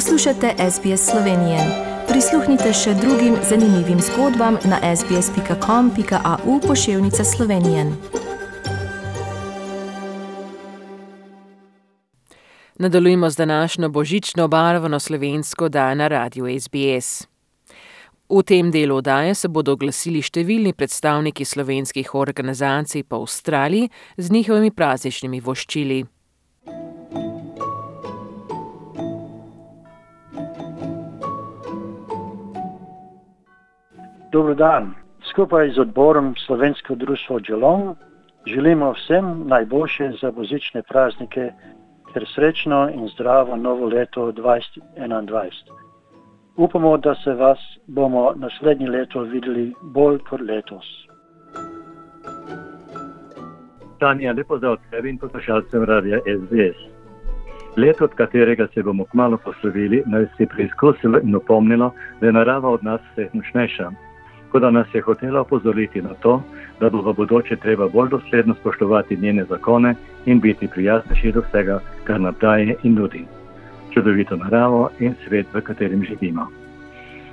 Poslušate SBS Slovenije. Prisluhnite še drugim zanimivim zgodbam na sbsp.com.au pošiljka Slovenije. Nadaljujemo z današnjo božično barvno slovensko dan na radiju SBS. V tem delu oddaje se bodo oglasili številni predstavniki slovenskih organizacij po Avstraliji z njihovimi prazničnimi voščili. Dobro dan. Skupaj z odborom Slovensko društvo Dželong želimo vsem najboljše za božične praznike ter srečno in zdravo novo leto 2021. Upamo, da se vas bomo naslednje leto videli bolj kot letos. Tanja, lepo zdrav tebi in poslušalcem radia SBS. Leto, od katerega se bomo kmalo poslovili, naj se preizkusilo in opomnilo, da je narava od nas vse močnejša kot da nas je hotela opozoriti na to, da bo v bodoče treba bolj dosledno spoštovati njene zakone in biti prijaznejši do vsega, kar nam daje in nudi. Čudovito naravo in svet, v katerem živimo.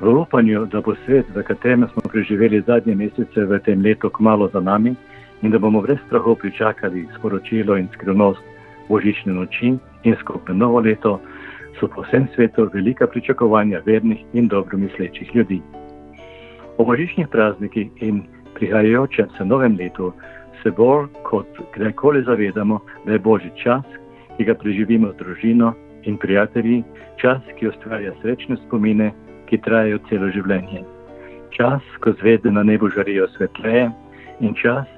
V upanju, da bo svet, v katerem smo preživeli zadnje mesece v tem letu, kmalo za nami in da bomo brez strahu pričakali sporočilo in skrivnost božične noči in skupno novo leto, so po vsem svetu velika pričakovanja vernih in dobro mislečih ljudi. Po božičnih praznikih in prihajajočem se novem letu se bolj kot kdajkoli zavedamo, da je božji čas, ki ga preživimo z družino in prijatelji, čas, ki ustvarja srečne spomine, ki trajajo celo življenje. Čas, ko zvezde na nebu žarijo svetleje in čas,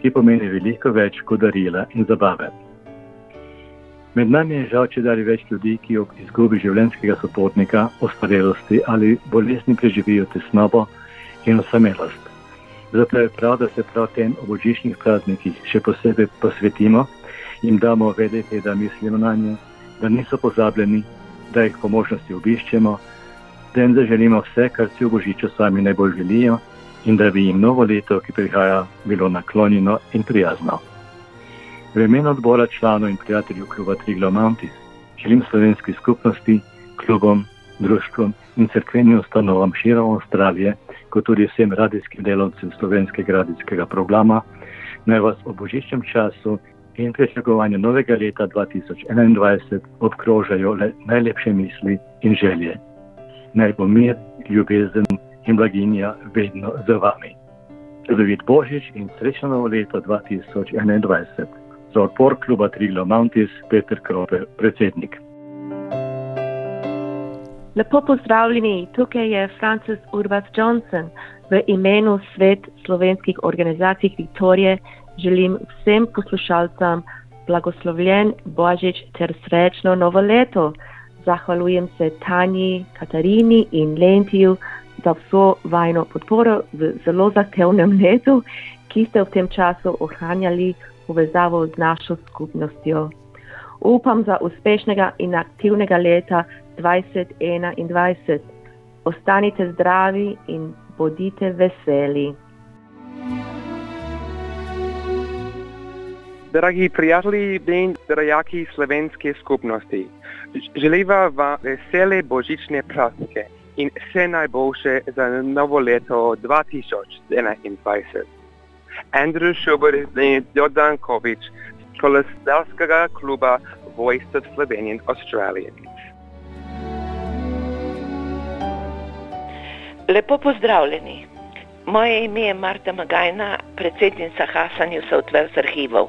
ki pomeni veliko več kot darila in zabave. Med nami je žal, če dali več ljudi, ki ob izgubi življenjskega sopotnika, ostarelosti ali bolezni preživijo tesnobo, in osamelost. Zato je prav, da se prav tem božičnih praznikih še posebej posvetimo in damo vedeti, da mislimo na nje, da niso pozabljeni, da jih po možnosti obiščemo, da jim zaželimo vse, kar si v božiču sami najbolj želijo in da bi jim novo leto, ki prihaja, bilo naklonjeno in prijazno. V imenu odbora članov in prijateljev kluba Triglo Mountis želim slovenski skupnosti, klubom, društvom in crkvenim ustanovam širom Avstralije kot tudi vsem radijskim delovcem slovenskega radijskega programa, naj vas ob božičnem času in pričakovanju novega leta 2021 obkrožajo le najlepše misli in želje. Naj bo mir, ljubezen in blaginja vedno za vami. Čudovit božič in srečno novo leto 2021. Za odpor kluba Triglo Mountis, Peter Krope, predsednik. Lepo pozdravljeni, tukaj je Francis Urbas Johnson. V imenu svet slovenskih organizacij Viktorije želim vsem poslušalcem blagoslovljen Božič ter srečno novo leto. Zahvaljujem se Tanji, Katarini in Lentiju za vso vajno podporo v zelo zahtevnem letu, ki ste v tem času ohranjali povezavo z našo skupnostjo. Upam za uspešnega in aktivnega leta 2021. Ostanite zdravi in bodite veseli. Dragi prijatelji in drajaki slovenske skupnosti, želiva vam vesele božične praznike in vse najboljše za novo leto 2021. Andrew Schubert in Jordan Kovič, kolesarskega kluba Voice of Slovenian Australians. Lepo pozdravljeni. Moje ime je Marta Magajna, predsednica Hasanju South Wales arhivov.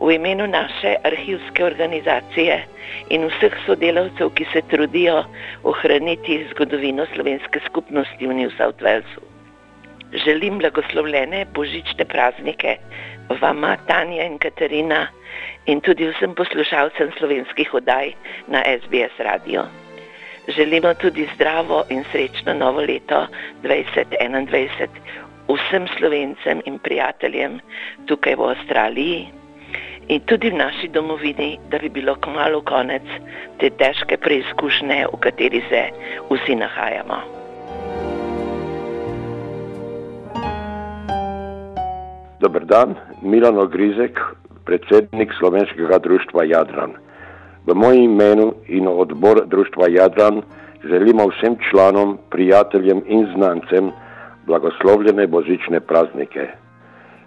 V imenu naše arhivske organizacije in vseh sodelavcev, ki se trudijo ohraniti zgodovino slovenske skupnosti v New South Walesu. Želim blagoslovljene božične praznike vama, Tanja in Katarina in tudi vsem poslušalcem slovenskih oddaj na SBS radio. Želimo tudi zdravo in srečno novo leto 2021 vsem slovencem in prijateljem tukaj v Avstraliji in tudi v naši domovini, da bi bilo kmalo konec te težke preizkušnje, v kateri se vsi nahajamo. Dober dan, Milan Ogrizek, predsednik slovenskega društva Jadran. V mojem imenu in odbor Društva Jadran želimo vsem članom, prijateljem in znancem blagoslovljene božične praznike.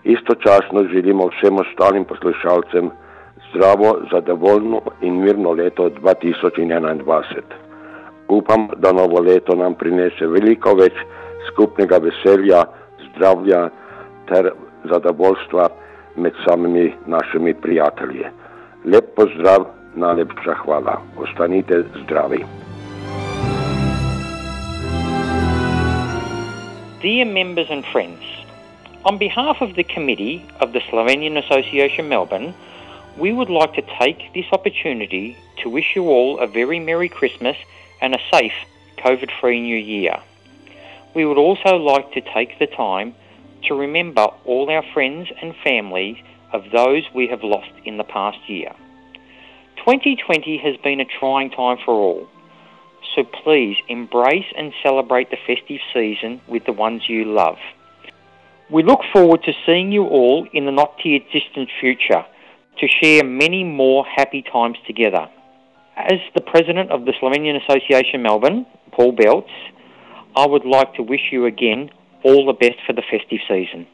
Istočasno želimo vsem ostalim poslušalcem zdravo, zadovoljno in mirno leto 2021. Upam, da novo leto nam prinese veliko več skupnega veselja, zdravja ter zadovoljstva med samimi našimi prijatelji. Lep pozdrav, najlepša hvala. Ostanite zdravi. Dear members and friends, on behalf of the committee of the Slovenian Association Melbourne, we would like to take this opportunity to wish you all a very Merry Christmas and a safe COVID free New Year. We would also like to take the time to remember all our friends and families of those we have lost in the past year. 2020 has been a trying time for all, so please embrace and celebrate the festive season with the ones you love. We look forward to seeing you all in the not too distant future to share many more happy times together. As the president of the Slovenian Association Melbourne, Paul Belts, I would like to wish you again all the best for the festive season.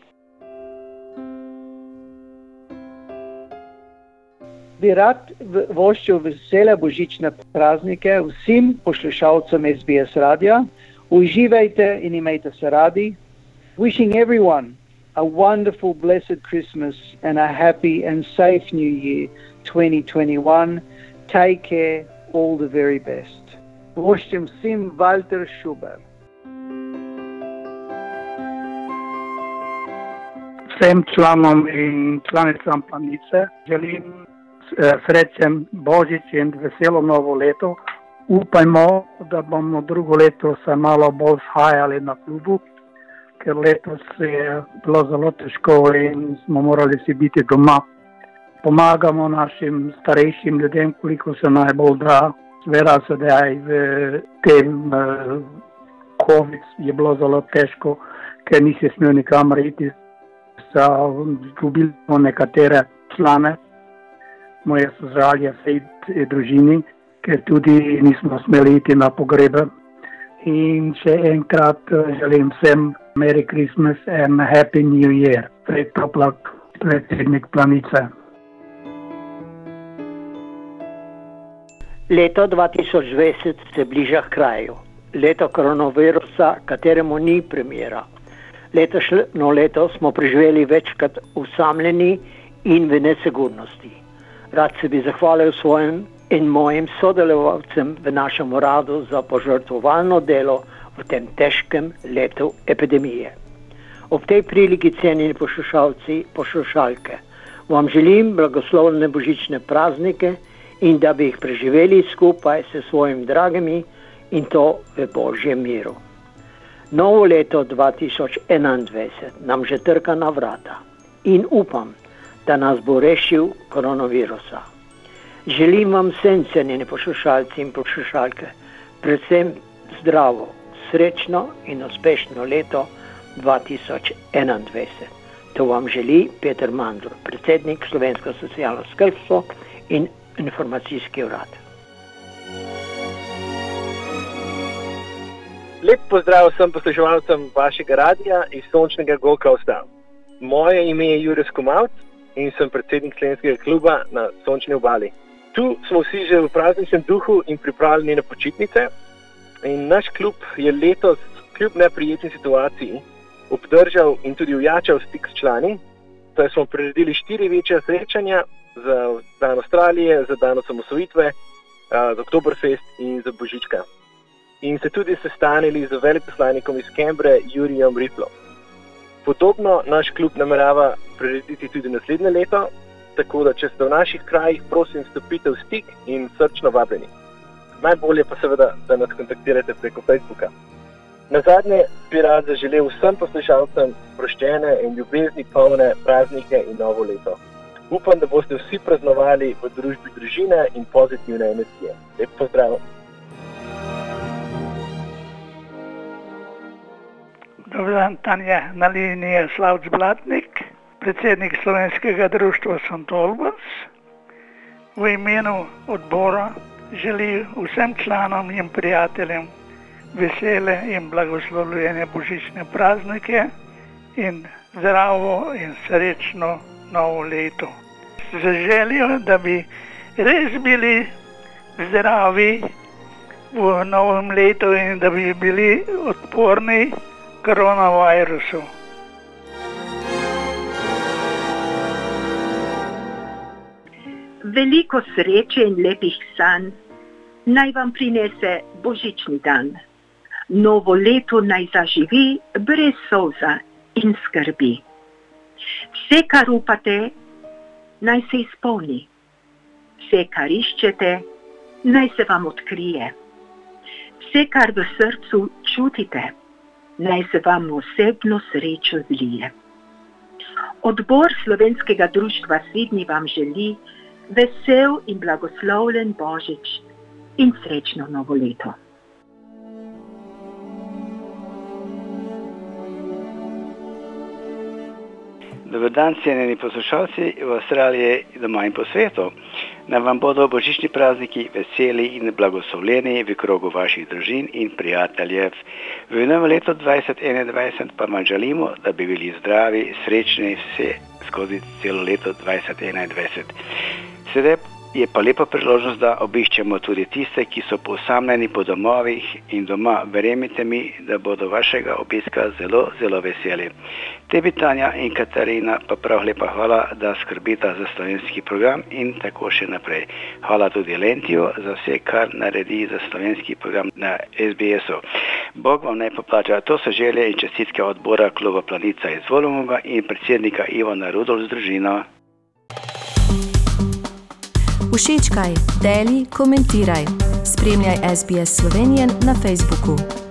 Bi rad voščil vesele božične praznike vsem poslušalcem SBS radija. Uživajte in imejte se radi. Wishing everyone a wonderful, blessed Christmas and a happy and safe New Year 2021. Take care, all the very best. Voščim vsem Walter Schubert. Vsem članom in članicam planice želim srečen Božič in veselo novo leto. Upajmo, da bomo drugo leto se malo bolj shajali na klubu, ker letos je bilo zelo težko in smo morali si biti doma. Pomagamo našim starejšim ljudem, koliko se najbolj da. Sveda sedaj v tem uh, COVID je bilo zelo težko, ker nisi smel nikamor iti. Izgubili smo nekatere člane moje sožalje vsej družini, ker tudi nismo smeli iti na pogrebe. In še enkrat želim vsem Merry Christmas and Happy New Year. Fred Toplak, predsednik Planice. Leto 2020 se bliža k kraju. Leto koronavirusa, kateremu ni premjera. Letošnjo leto smo preživeli večkrat usamljeni in v nesigurnosti. Rad se bi zahvalil svojim in mojim sodelovalcem v našem uradu za požrtvovalno delo v tem težkem letu epidemije. Ob tej priliki, cenjeni poslušalci, poslušalke, vam želim blagoslovne božične praznike in da bi jih preživeli skupaj s svojimi dragimi in to v božjem miru. Novo leto 2021 nam že trka na vrata in upam, da nas bo rešil koronavirusa. Želim vam vsem cenjeni poslušalci in poslušalke, predvsem zdravo, srečno in uspešno leto 2021. To vam želi Peter Mandl, predsednik Slovensko socialno skrbstvo in informacijski urad. Lep pozdrav vsem poslušalcem vašega radia iz sončnega Gokovsta. Moje ime je Jurek Komavc in sem predsednik slovenskega kluba na sončni obali. Tu smo vsi že v prazničnem duhu in pripravljeni na počitnice. In naš klub je letos, kljub neprijetni situaciji, obdržal in tudi ujačal stik s člani. Torej smo priredili štiri večja srečanja za dan Avstralije, za dan osamosvojitve, za Oktoberfest in za Božička. In se tudi sestanili z veleposlanikom iz Kembre, Jurijem Riplom. Podobno naš klub namerava prirediti tudi naslednje leto, tako da če ste v naših krajih, prosim, stopite v stik in srčno vabljeni. Najbolje pa seveda, da nas kontaktirate preko Facebooka. Na zadnje bi rad zaželel vsem poslušalcem sproščene in ljubezni polne praznike in novo leto. Upam, da boste vsi praznovali v družbi družine in pozitivne energije. Lep pozdrav! Dobar dan, Tanja, na liniji je Slavc Blatnik, predsednik Slovenskega društva St. Albans. v imenu odbora želi vsem članom in prijateljem vesele in blagoslovljene božične praznike in zdravo in srečno novo leto. Z željo, da bi res bili zdravi v novem letu in da bi bili odporni koronavirusu. Veliko sreče in lepih sanj naj vam prinese božični dan. Novo leto naj zaživi brez solza in skrbi. Vse, kar upate, naj se izpolni. Vse, kar iščete, naj se vam odkrije. Vse, kar v srcu čutite, naj se vam osebno srečo zlije. Odbor Slovenskega društva Svidni vam želi vesel in blagoslovljen Božič in srečno novo leto. Dober dan, cenjeni poslušalci v Avstraliji, doma in po svetu. Naj vam bodo božični prazniki veseli in blagoslovljeni v krogu vaših družin in prijateljev. V novem letu 2021 pa vam želimo, da bi bili zdravi, srečni vse skozi celo leto 2021. Sedaj je pa lepa priložnost, da obiščemo tudi tiste, ki so posamljeni po domovih in doma. Verjemite mi, da bodo vašega obiska zelo, zelo veseli. Tebi Tanja in Katarina pa prav lepa hvala, da skrbita za slovenski program in tako še naprej. Hvala tudi Lentiju za vse, kar naredi za slovenski program na SBS-u. Bog vam naj poplača. To so želje in čestitke odbora kluba Planica iz Volumova in predsednika Ivana Rudolf z družino. Všečkaj, deli, komentiraj. Spremljaj SBS Slovenijo na Facebooku.